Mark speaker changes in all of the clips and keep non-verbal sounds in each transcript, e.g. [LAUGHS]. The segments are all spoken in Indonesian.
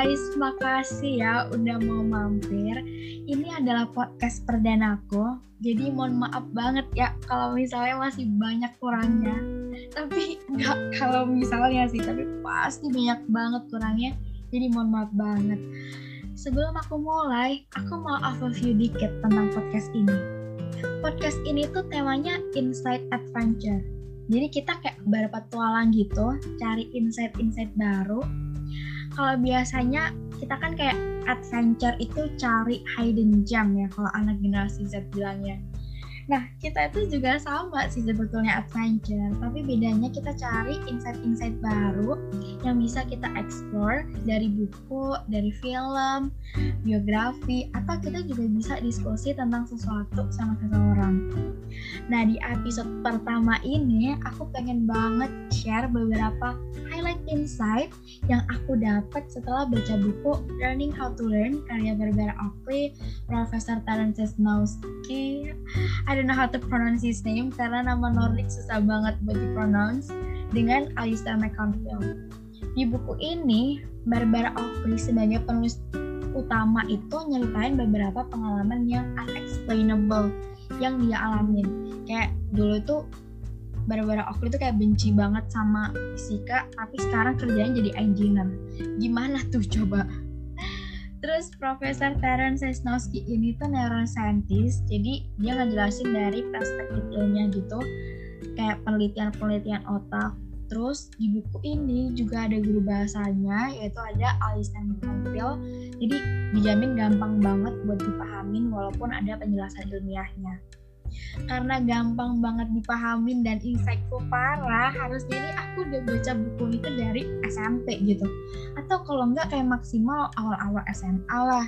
Speaker 1: guys, makasih ya udah mau mampir. Ini adalah podcast perdana aku, jadi mohon maaf banget ya kalau misalnya masih banyak kurangnya. Tapi nggak kalau misalnya sih, tapi pasti banyak banget kurangnya. Jadi mohon maaf banget. Sebelum aku mulai, aku mau overview dikit tentang podcast ini. Podcast ini tuh temanya Inside Adventure. Jadi kita kayak berpetualang gitu, cari insight-insight baru kalau biasanya kita kan kayak adventure itu cari hidden gem ya kalau anak generasi Z bilangnya. Nah, kita itu juga sama sih sebetulnya adventure, tapi bedanya kita cari insight-insight baru yang bisa kita explore dari buku, dari film, biografi, atau kita juga bisa diskusi tentang sesuatu sama seseorang. Nah, di episode pertama ini aku pengen banget share beberapa highlight insight yang aku dapat setelah baca buku Learning How to Learn karya Barbara Oakley, Profesor Terence Snowski. Ada don't know how to pronounce his name karena nama Nordic susah banget buat dipronounce dengan Alistair McConville. Di buku ini, Barbara Oakley sebagai penulis utama itu nyeritain beberapa pengalaman yang unexplainable yang dia alamin. Kayak dulu tuh Barbara Oakley itu kayak benci banget sama fisika, tapi sekarang kerjanya jadi engineer. Gimana tuh coba? Terus Profesor Terence Sesnowski ini tuh neuroscientist, jadi dia ngejelasin dari perspektif ilmiah gitu, kayak penelitian-penelitian otak. Terus di buku ini juga ada guru bahasanya, yaitu ada Alistair McConville. Jadi dijamin gampang banget buat dipahamin walaupun ada penjelasan ilmiahnya karena gampang banget dipahamin dan insightful parah harusnya ini aku udah baca buku itu dari SMP gitu. Atau kalau enggak kayak maksimal awal-awal SMA lah.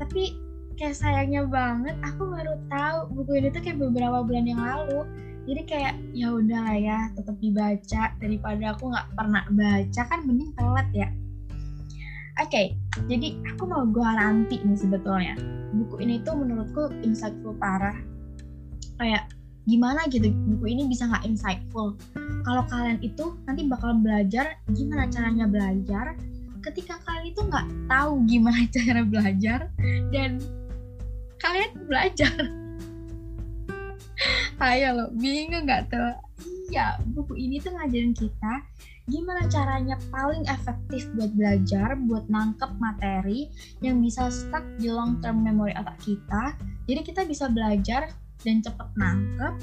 Speaker 1: Tapi kayak sayangnya banget aku baru tahu buku ini tuh kayak beberapa bulan yang lalu. Jadi kayak ya udah lah ya tetap dibaca daripada aku nggak pernah baca kan mending telat ya. Oke, okay, jadi aku mau garanti nih sebetulnya. Buku ini tuh menurutku insightful parah kayak gimana gitu buku ini bisa nggak insightful? Kalau kalian itu nanti bakal belajar gimana caranya belajar ketika kalian itu nggak tahu gimana [LAUGHS] cara belajar dan kalian belajar. [LAUGHS] Ayo lo bingung nggak tuh? Iya buku ini tuh ngajarin kita gimana caranya paling efektif buat belajar, buat nangkep materi yang bisa stuck di long term memory otak kita. Jadi kita bisa belajar dan cepet nangkep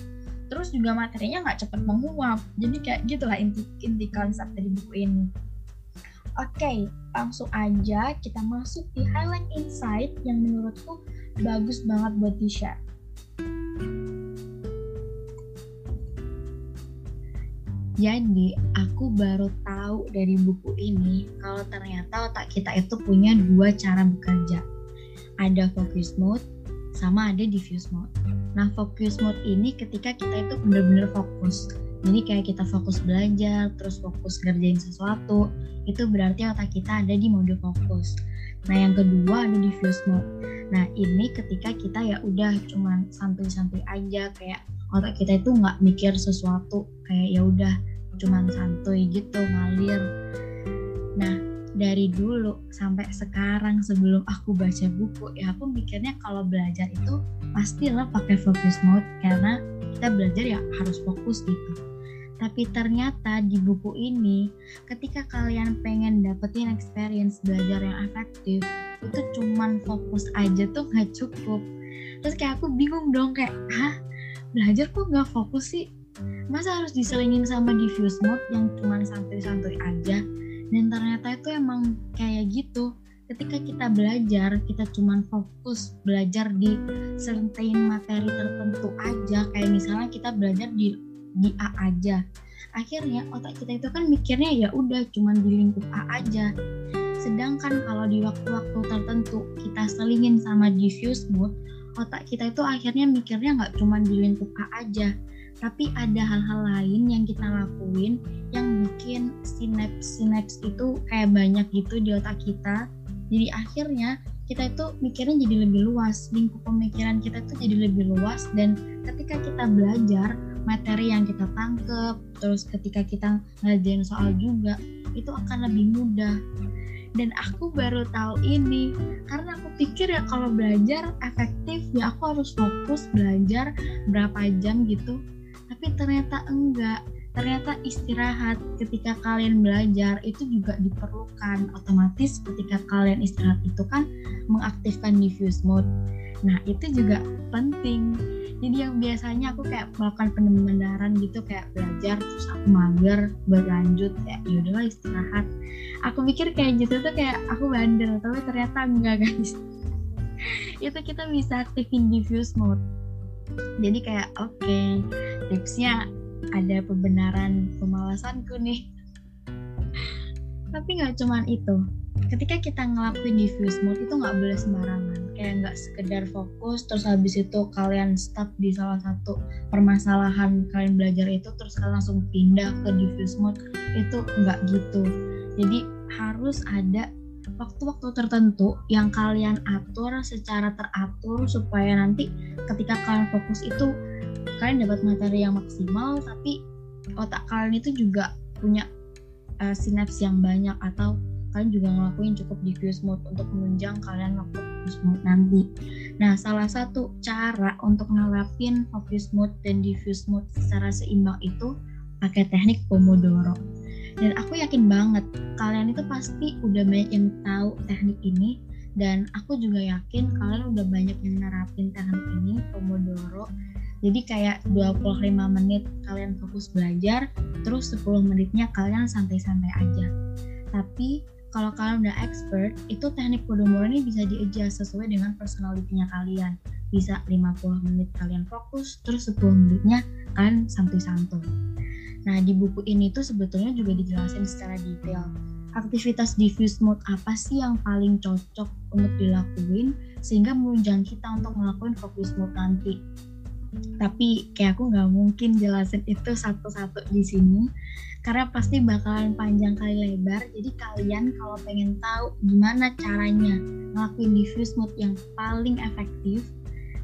Speaker 1: terus juga materinya nggak cepet menguap jadi kayak gitulah inti inti konsep dari buku ini oke okay, langsung aja kita masuk di highlight insight yang menurutku bagus banget buat di share Jadi aku baru tahu dari buku ini kalau ternyata otak kita itu punya dua cara bekerja. Ada focus mode sama ada diffuse mode. Nah, focus mode ini ketika kita itu benar-benar fokus. Jadi kayak kita fokus belajar, terus fokus ngerjain sesuatu, itu berarti otak kita ada di mode fokus. Nah, yang kedua ada diffuse mode. Nah, ini ketika kita ya udah cuman santuy-santuy aja kayak otak kita itu nggak mikir sesuatu kayak ya udah cuman santuy gitu ngalir. Dari dulu sampai sekarang sebelum aku baca buku ya aku mikirnya kalau belajar itu pastilah pakai focus mode karena kita belajar ya harus fokus gitu. Tapi ternyata di buku ini ketika kalian pengen dapetin experience belajar yang efektif itu cuman fokus aja tuh nggak cukup. Terus kayak aku bingung dong kayak hah? Belajar kok nggak fokus sih? Masa harus diselingin sama diffuse mode yang cuman santuy-santuy aja belajar kita cuman fokus belajar di certain materi tertentu aja. Kayak misalnya kita belajar di di A aja. Akhirnya otak kita itu kan mikirnya ya udah cuman di lingkup A aja. Sedangkan kalau di waktu-waktu tertentu kita selingin sama diffuse mode otak kita itu akhirnya mikirnya nggak cuma di lingkup A aja. Tapi ada hal-hal lain yang kita lakuin yang bikin sinaps sinaps itu kayak banyak gitu di otak kita jadi akhirnya kita itu mikirnya jadi lebih luas. Lingkup pemikiran kita itu jadi lebih luas dan ketika kita belajar materi yang kita tangkep terus ketika kita ngajarin soal juga itu akan lebih mudah. Dan aku baru tahu ini karena aku pikir ya kalau belajar efektif ya aku harus fokus belajar berapa jam gitu. Tapi ternyata enggak ternyata istirahat ketika kalian belajar itu juga diperlukan. Otomatis ketika kalian istirahat itu kan mengaktifkan diffuse mode. Nah itu juga penting. Jadi yang biasanya aku kayak melakukan pendarahan gitu kayak belajar terus aku mager berlanjut kayak ya udahlah istirahat. Aku pikir kayak gitu tuh kayak aku bandel tapi ternyata enggak guys. [LAUGHS] Itu kita bisa aktifin diffuse mode. Jadi kayak oke okay, tipsnya ada pembenaran pemalasanku nih. Tapi nggak cuman itu. Ketika kita ngelakuin diffuse mode itu nggak boleh sembarangan. Kayak nggak sekedar fokus terus habis itu kalian stuck di salah satu permasalahan kalian belajar itu terus kalian langsung pindah ke diffuse mode itu nggak gitu. Jadi harus ada waktu-waktu tertentu yang kalian atur secara teratur supaya nanti ketika kalian fokus itu kalian dapat materi yang maksimal tapi otak kalian itu juga punya uh, sinaps yang banyak atau kalian juga ngelakuin cukup diffuse mode untuk menunjang kalian waktu focus mode nanti. Nah, salah satu cara untuk nerapin focus mode dan diffuse mode secara seimbang itu pakai teknik Pomodoro. Dan aku yakin banget kalian itu pasti udah banyak yang tahu teknik ini dan aku juga yakin kalian udah banyak yang nerapin teknik ini Pomodoro. Jadi kayak 25 menit kalian fokus belajar, terus 10 menitnya kalian santai-santai aja. Tapi kalau kalian udah expert, itu teknik Pomodoro ini bisa di-adjust sesuai dengan personalitinya kalian. Bisa 50 menit kalian fokus, terus 10 menitnya kalian santuy-santuy. Nah, di buku ini tuh sebetulnya juga dijelasin secara detail. Aktivitas diffuse mode apa sih yang paling cocok untuk dilakuin sehingga menunjang kita untuk ngelakuin focus mode nanti tapi kayak aku nggak mungkin jelasin itu satu-satu di sini karena pasti bakalan panjang kali lebar. Jadi kalian kalau pengen tahu gimana caranya ngelakuin diffuse mode yang paling efektif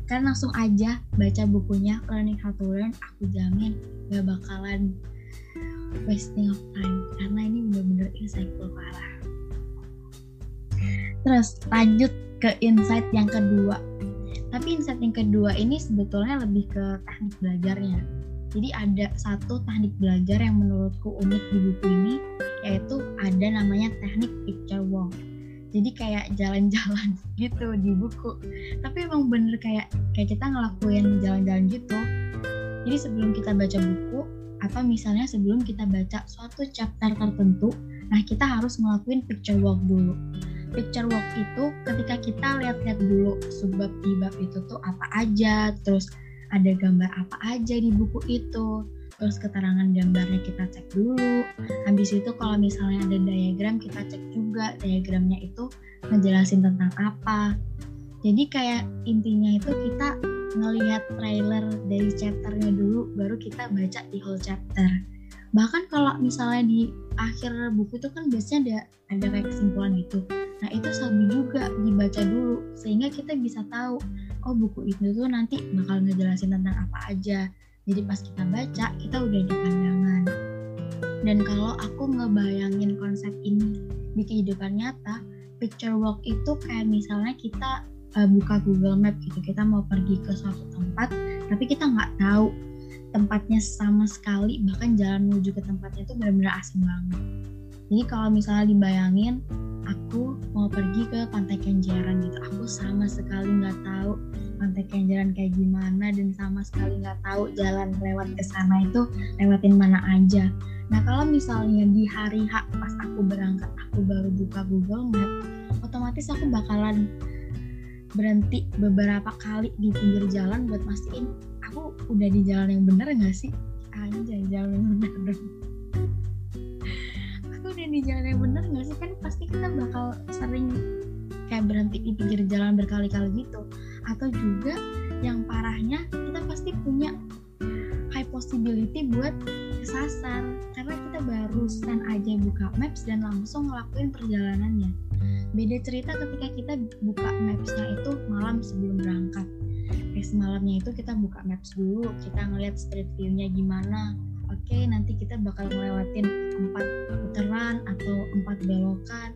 Speaker 1: kalian langsung aja baca bukunya Learning How to Learn. Aku jamin gak bakalan wasting of time karena ini bener-bener insightful parah. Terus lanjut ke insight yang kedua tapi insight yang kedua ini sebetulnya lebih ke teknik belajarnya jadi ada satu teknik belajar yang menurutku unik di buku ini yaitu ada namanya teknik picture walk. Jadi kayak jalan-jalan [LAUGHS] gitu di buku. Tapi emang bener kayak kayak kita ngelakuin jalan-jalan gitu. Jadi sebelum kita baca buku atau misalnya sebelum kita baca suatu chapter tertentu, nah kita harus ngelakuin picture walk dulu. Picture walk itu ketika kita lihat-lihat dulu subbab di bab itu tuh apa aja, terus ada gambar apa aja di buku itu terus keterangan gambarnya kita cek dulu. Habis itu kalau misalnya ada diagram kita cek juga diagramnya itu ngejelasin tentang apa. Jadi kayak intinya itu kita ngelihat trailer dari chapternya dulu baru kita baca di whole chapter bahkan kalau misalnya di akhir buku itu kan biasanya ada ada kayak kesimpulan gitu. Nah itu sabi juga dibaca dulu sehingga kita bisa tahu oh buku itu tuh nanti bakal ngejelasin tentang apa aja. Jadi pas kita baca kita udah ada pandangan. Dan kalau aku ngebayangin konsep ini di kehidupan nyata picture walk itu kayak misalnya kita uh, buka Google Map gitu. Kita mau pergi ke suatu tempat tapi kita nggak tahu tempatnya sama sekali bahkan jalan menuju ke tempatnya itu benar-benar asing banget. Jadi kalau misalnya dibayangin aku mau pergi ke Pantai Kenjeran gitu aku sama sekali nggak tahu Pantai Kenjeran kayak gimana dan sama sekali nggak tahu jalan lewat ke sana itu lewatin mana aja. Nah kalau misalnya di hari H pas aku berangkat aku baru buka Google Map otomatis aku bakalan berhenti beberapa kali di pinggir jalan buat mastiin aku udah di jalan yang benar nggak sih? Aja jalan yang benar di jalan yang benar nggak sih? Kan pasti kita bakal sering kayak berhenti di pinggir jalan berkali-kali gitu. Atau juga yang parahnya kita pasti punya high possibility buat kesasar. Karena kita barusan aja buka maps dan langsung ngelakuin perjalanannya. Beda cerita ketika kita buka mapsnya itu malam sebelum berangkat semalamnya itu kita buka maps dulu kita ngeliat street view-nya gimana. Oke okay, nanti kita bakal ngelewatin empat putaran atau empat belokan.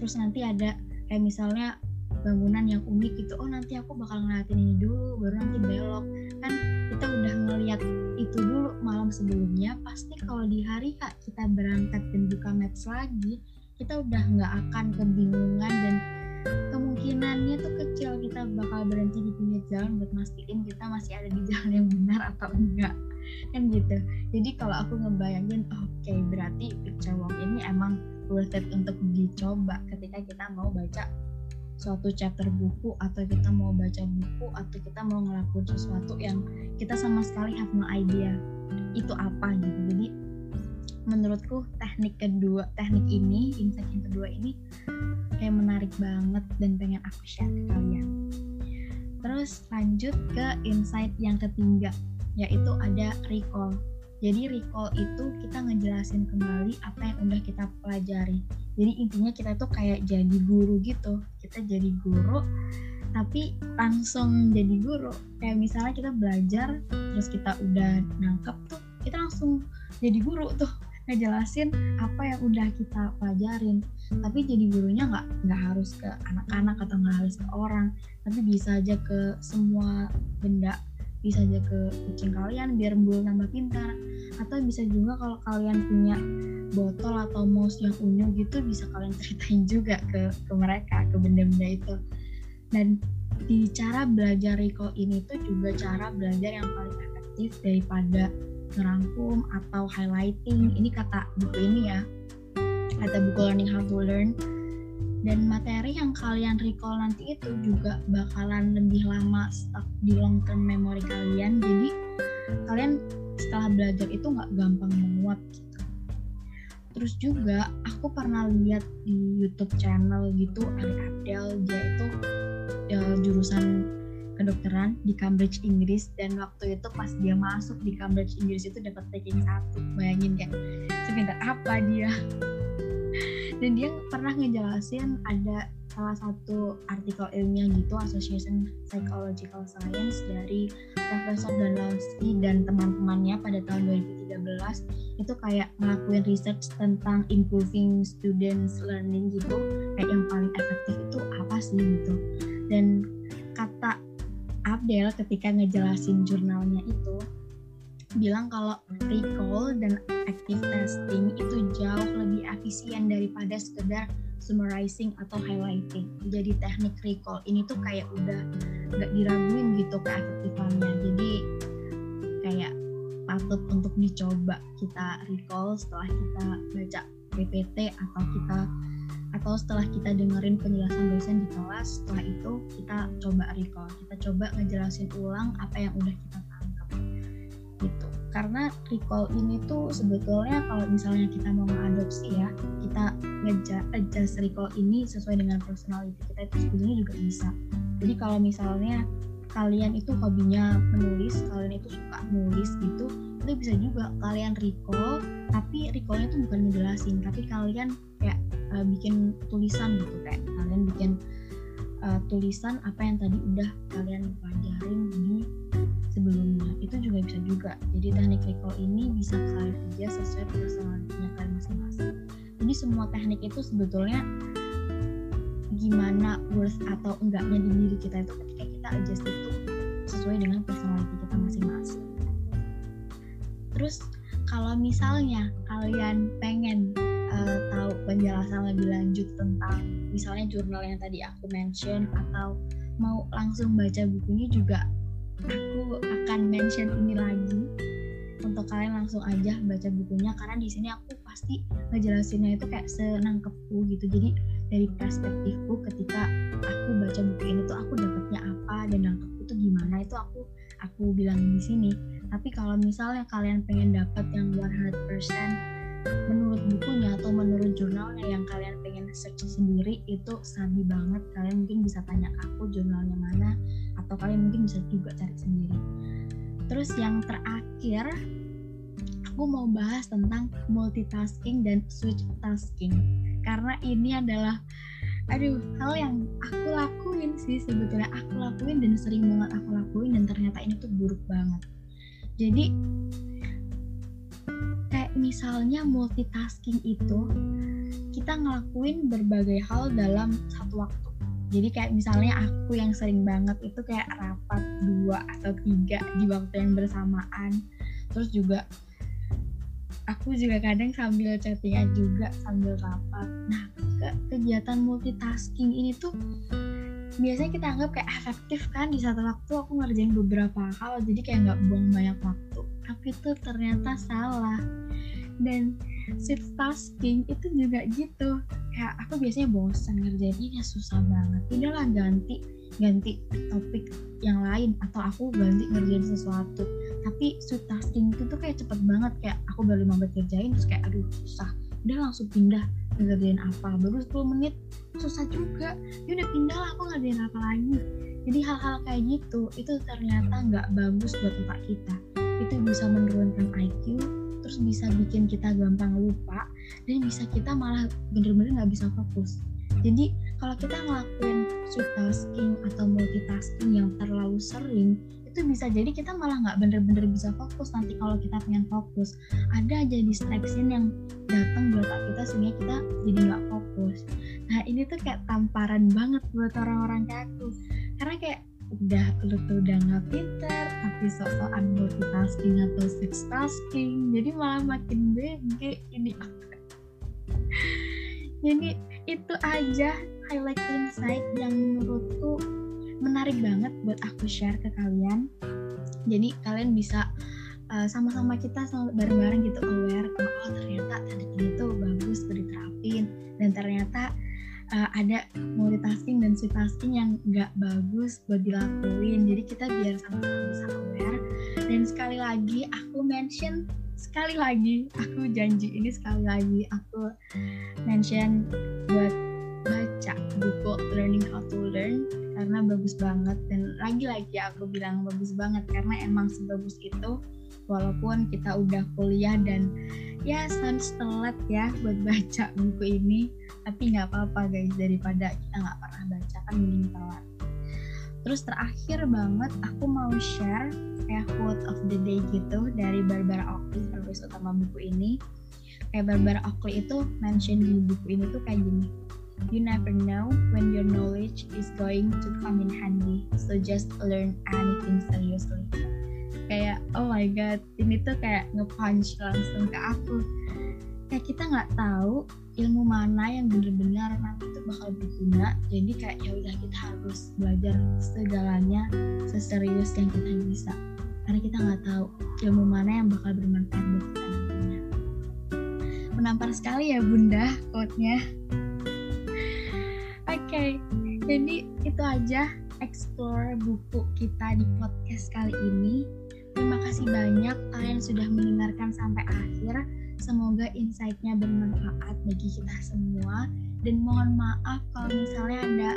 Speaker 1: Terus nanti ada kayak misalnya bangunan yang unik gitu oh nanti aku bakal ngeliatin ini dulu baru nanti belok. Kan kita udah ngeliat itu dulu malam sebelumnya pasti kalau di hari kak kita berangkat dan buka maps lagi kita udah nggak akan kebingungan dan kemungkinannya tuh kecil. Kita bakal berhenti di pinggir jalan buat mastiin kita masih ada di jalan yang benar atau enggak. Kan gitu. Jadi kalau aku ngebayangin oke okay, berarti picture walk ini emang worth it untuk dicoba ketika kita mau baca suatu chapter buku atau kita mau baca buku atau kita mau ngelakuin sesuatu yang kita sama sekali have no idea itu apa gitu. Jadi menurutku teknik kedua teknik ini insight yang kedua ini kayak menarik banget dan pengen aku share ke kalian. Terus lanjut ke insight yang ketiga yaitu ada recall. Jadi recall itu kita ngejelasin kembali apa yang udah kita pelajari. Jadi intinya kita tuh kayak jadi guru gitu. Kita jadi guru tapi langsung jadi guru. Kayak misalnya kita belajar terus kita udah nangkep tuh kita langsung jadi guru tuh ngejelasin apa yang udah kita pelajarin. Tapi jadi gurunya nggak nggak harus ke anak-anak atau nggak harus ke orang. Tapi bisa aja ke semua benda. Bisa aja ke kucing kalian biar bulu tambah pintar. Atau bisa juga kalau kalian punya botol atau mouse yang unyu gitu bisa kalian ceritain juga ke ke mereka ke benda-benda itu. Dan di cara belajar recall ini tuh juga cara belajar yang paling efektif daripada ngerangkum atau highlighting. Ini kata buku ini ya. Kata buku learning how to learn. Dan materi yang kalian recall nanti itu juga bakalan lebih lama stuck di long term memory kalian. Jadi kalian setelah belajar itu nggak gampang menguap gitu. Terus juga aku pernah lihat di YouTube channel gitu Ali Abdel. Dia itu ya, jurusan kedokteran di Cambridge Inggris dan waktu itu pas dia masuk di Cambridge Inggris itu dapat ranking satu. Bayangin kayak sepintar apa dia? [LAUGHS] Dan dia pernah ngejelasin ada salah satu artikel ilmiah gitu Association Psychological Science dari Profesor Danlowski dan teman-temannya pada tahun 2013 itu kayak ngelakuin research tentang improving students learning gitu. Kayak yang paling efektif itu apa sih gitu? Dan kata Abdel ketika ngejelasin jurnalnya itu bilang kalau recall dan active testing itu jauh lebih efisien daripada sekedar summarizing atau highlighting. Jadi teknik recall ini tuh kayak udah gak diraguin gitu keefektifannya. Jadi kayak patut untuk dicoba kita recall setelah kita baca PPT atau kita atau setelah kita dengerin penjelasan dosen di kelas setelah itu kita coba recall kita coba ngejelasin ulang apa yang udah kita tangkap. Gitu. Karena recall ini tuh sebetulnya kalau misalnya kita mau mengadopsi ya kita ngejudge recall ini sesuai dengan personality kita itu sebetulnya juga bisa. Jadi kalau misalnya kalian itu hobinya menulis kalian itu suka nulis gitu itu bisa juga kalian recall tapi recallnya tuh bukan ngejelasin tapi kalian kayak uh, bikin tulisan gitu kayak kalian bikin uh, tulisan apa yang tadi udah kalian pelajarin di sebelumnya. Itu juga bisa juga. Jadi teknik recall ini bisa kalian kerja sesuai personalitinya kalian masing-masing. Jadi semua teknik itu sebetulnya gimana worth atau enggaknya di diri kita itu ketika kita adjust itu sesuai dengan personality kita masing-masing. Terus kalau misalnya kalian pengen uh, tahu penjelasan lebih lanjut tentang misalnya jurnal yang tadi aku mention atau mau langsung baca bukunya juga aku akan mention ini lagi. Untuk kalian langsung aja baca bukunya karena di sini aku pasti ngejelasinnya itu kayak senangkepku gitu. Jadi dari perspektifku ketika aku baca buku ini tuh aku dapatnya apa dan nangkepku tuh gimana itu aku aku bilang di sini. Tapi kalau misalnya kalian pengen dapat yang 100% menurut bukunya atau menurut jurnalnya yang kalian pengen search sendiri itu sabi banget. Kalian mungkin bisa tanya aku jurnalnya mana atau kalian mungkin bisa juga cari sendiri. Terus yang terakhir aku mau bahas tentang multitasking dan switch tasking. Karena ini adalah aduh hal yang aku lakuin sih sebetulnya. Aku lakuin dan sering banget aku lakuin dan ternyata ini tuh buruk banget. Jadi misalnya multitasking itu kita ngelakuin berbagai hal dalam satu waktu. Jadi kayak misalnya aku yang sering banget itu kayak rapat dua atau tiga di waktu yang bersamaan. Terus juga aku juga kadang sambil chattingan juga sambil rapat. Nah ke kegiatan multitasking ini tuh biasanya kita anggap kayak efektif kan di satu waktu aku ngerjain beberapa hal jadi kayak nggak buang banyak waktu. Tapi itu ternyata salah. Dan shift tasking itu juga gitu. Kayak aku biasanya bosan ngerjain ini susah banget. Udahlah ganti ganti topik yang lain atau aku ganti ngerjain sesuatu. Tapi shift tasking itu tuh kayak cepet banget kayak aku baru menit kerjain terus kayak aduh susah udah langsung pindah ngerjain apa. Baru 10 menit susah juga. Ya udah pindah lah aku ngerjain apa lagi. Jadi hal-hal kayak gitu itu ternyata nggak bagus buat otak kita. Itu bisa menurunkan IQ terus bisa bikin kita gampang lupa dan bisa kita malah bener-bener nggak bisa fokus. Jadi kalau kita ngelakuin tasking atau multitasking yang terlalu sering itu bisa jadi kita malah nggak bener-bener bisa fokus nanti kalau kita pengen fokus. Ada aja distraction yang datang buat kita sehingga kita jadi nggak fokus. Nah ini tuh kayak tamparan banget buat orang-orang kayak aku karena kayak udah lu tuh udah nggak pinter tapi sok-sokan multitasking atau six tasking jadi malah makin bege ini. [LAUGHS] Jadi itu aja highlight insight yang menurutku menarik banget buat aku share ke kalian. Jadi kalian bisa uh, sama-sama kita sama bareng-bareng gitu aware kalau oh ternyata tanda ini tuh bagus diterapin. Dan ternyata uh, ada multitasking dan multitasking yang nggak bagus buat dilakuin. Jadi kita biar sama-sama bisa aware. Dan sekali lagi aku mention sekali lagi aku janji ini sekali lagi aku mention buat baca buku Learning How to Learn karena bagus banget. Dan lagi-lagi aku bilang bagus banget karena emang sebagus itu walaupun kita udah kuliah dan ya sounds telat ya buat baca buku ini tapi nggak apa-apa guys daripada kita nggak pernah baca kan mending telat. Terus terakhir banget aku mau share kayak quote of the day gitu dari Barbara Oakley penulis utama buku ini. Kayak Barbara Oakley itu mention di buku ini tuh kayak gini You never know when your knowledge is going to come in handy, so just learn anything seriously. Kayak, oh my god, ini tuh kayak nge-punch langsung ke aku. Kayak kita nggak tahu ilmu mana yang benar-benar nanti itu bakal berguna. Jadi kayak ya udah kita harus belajar segalanya seserius yang kita bisa. Karena kita nggak tahu ilmu mana yang bakal bermanfaat buat kita nantinya. Menampar sekali ya bunda quote-nya okay, jadi itu aja explore buku kita di podcast kali ini. Terima kasih banyak kalian sudah mendengarkan sampai akhir. Semoga insight-nya bermanfaat bagi kita semua. Dan mohon maaf kalau misalnya ada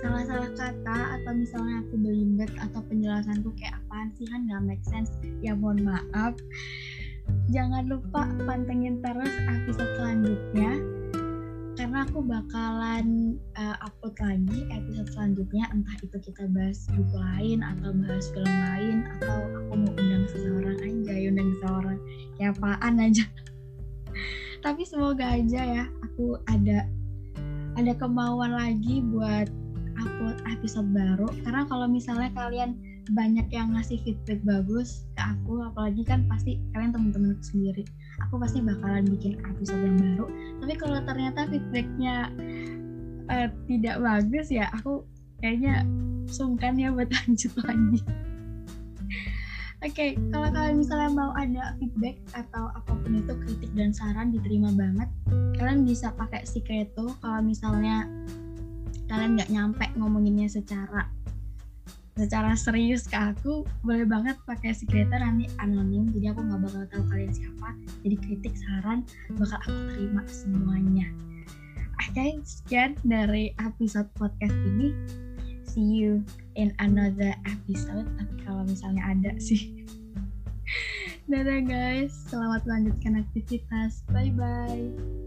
Speaker 1: salah-salah kata atau misalnya aku belibet atau penjelasanku kayak apaan sih kan nggak make sense. Ya mohon maaf. Jangan lupa pantengin terus episode selanjutnya karena aku bakalan uh, upload lagi episode selanjutnya entah itu kita bahas buku lain atau bahas film lain atau aku mau undang seseorang aja undang seseorang. Kayak apaan aja. [LAUGHS] Tapi semoga aja ya aku ada ada kemauan lagi buat upload episode baru. Karena kalau misalnya kalian banyak yang ngasih feedback bagus ke aku apalagi kan pasti kalian teman-teman sendiri aku pasti bakalan bikin episode yang baru tapi kalau ternyata feedbacknya uh, tidak bagus ya aku kayaknya sungkan ya buat [LAUGHS] lanjut lagi Oke, okay, kalau kalian misalnya mau ada feedback atau apa pun itu kritik dan saran diterima banget. Kalian bisa pakai Secreto kalau misalnya kalian nggak nyampe ngomonginnya secara secara serius ke aku boleh banget pakai Secreto nanti anonim. Jadi aku nggak bakal tahu kalian siapa. Jadi kritik saran bakal aku terima semuanya. Oke okay, sekian dari episode podcast ini. See you in another episode. Tapi kalau misalnya ada sih. [LAUGHS] Dadah guys. Selamat melanjutkan aktivitas. Bye bye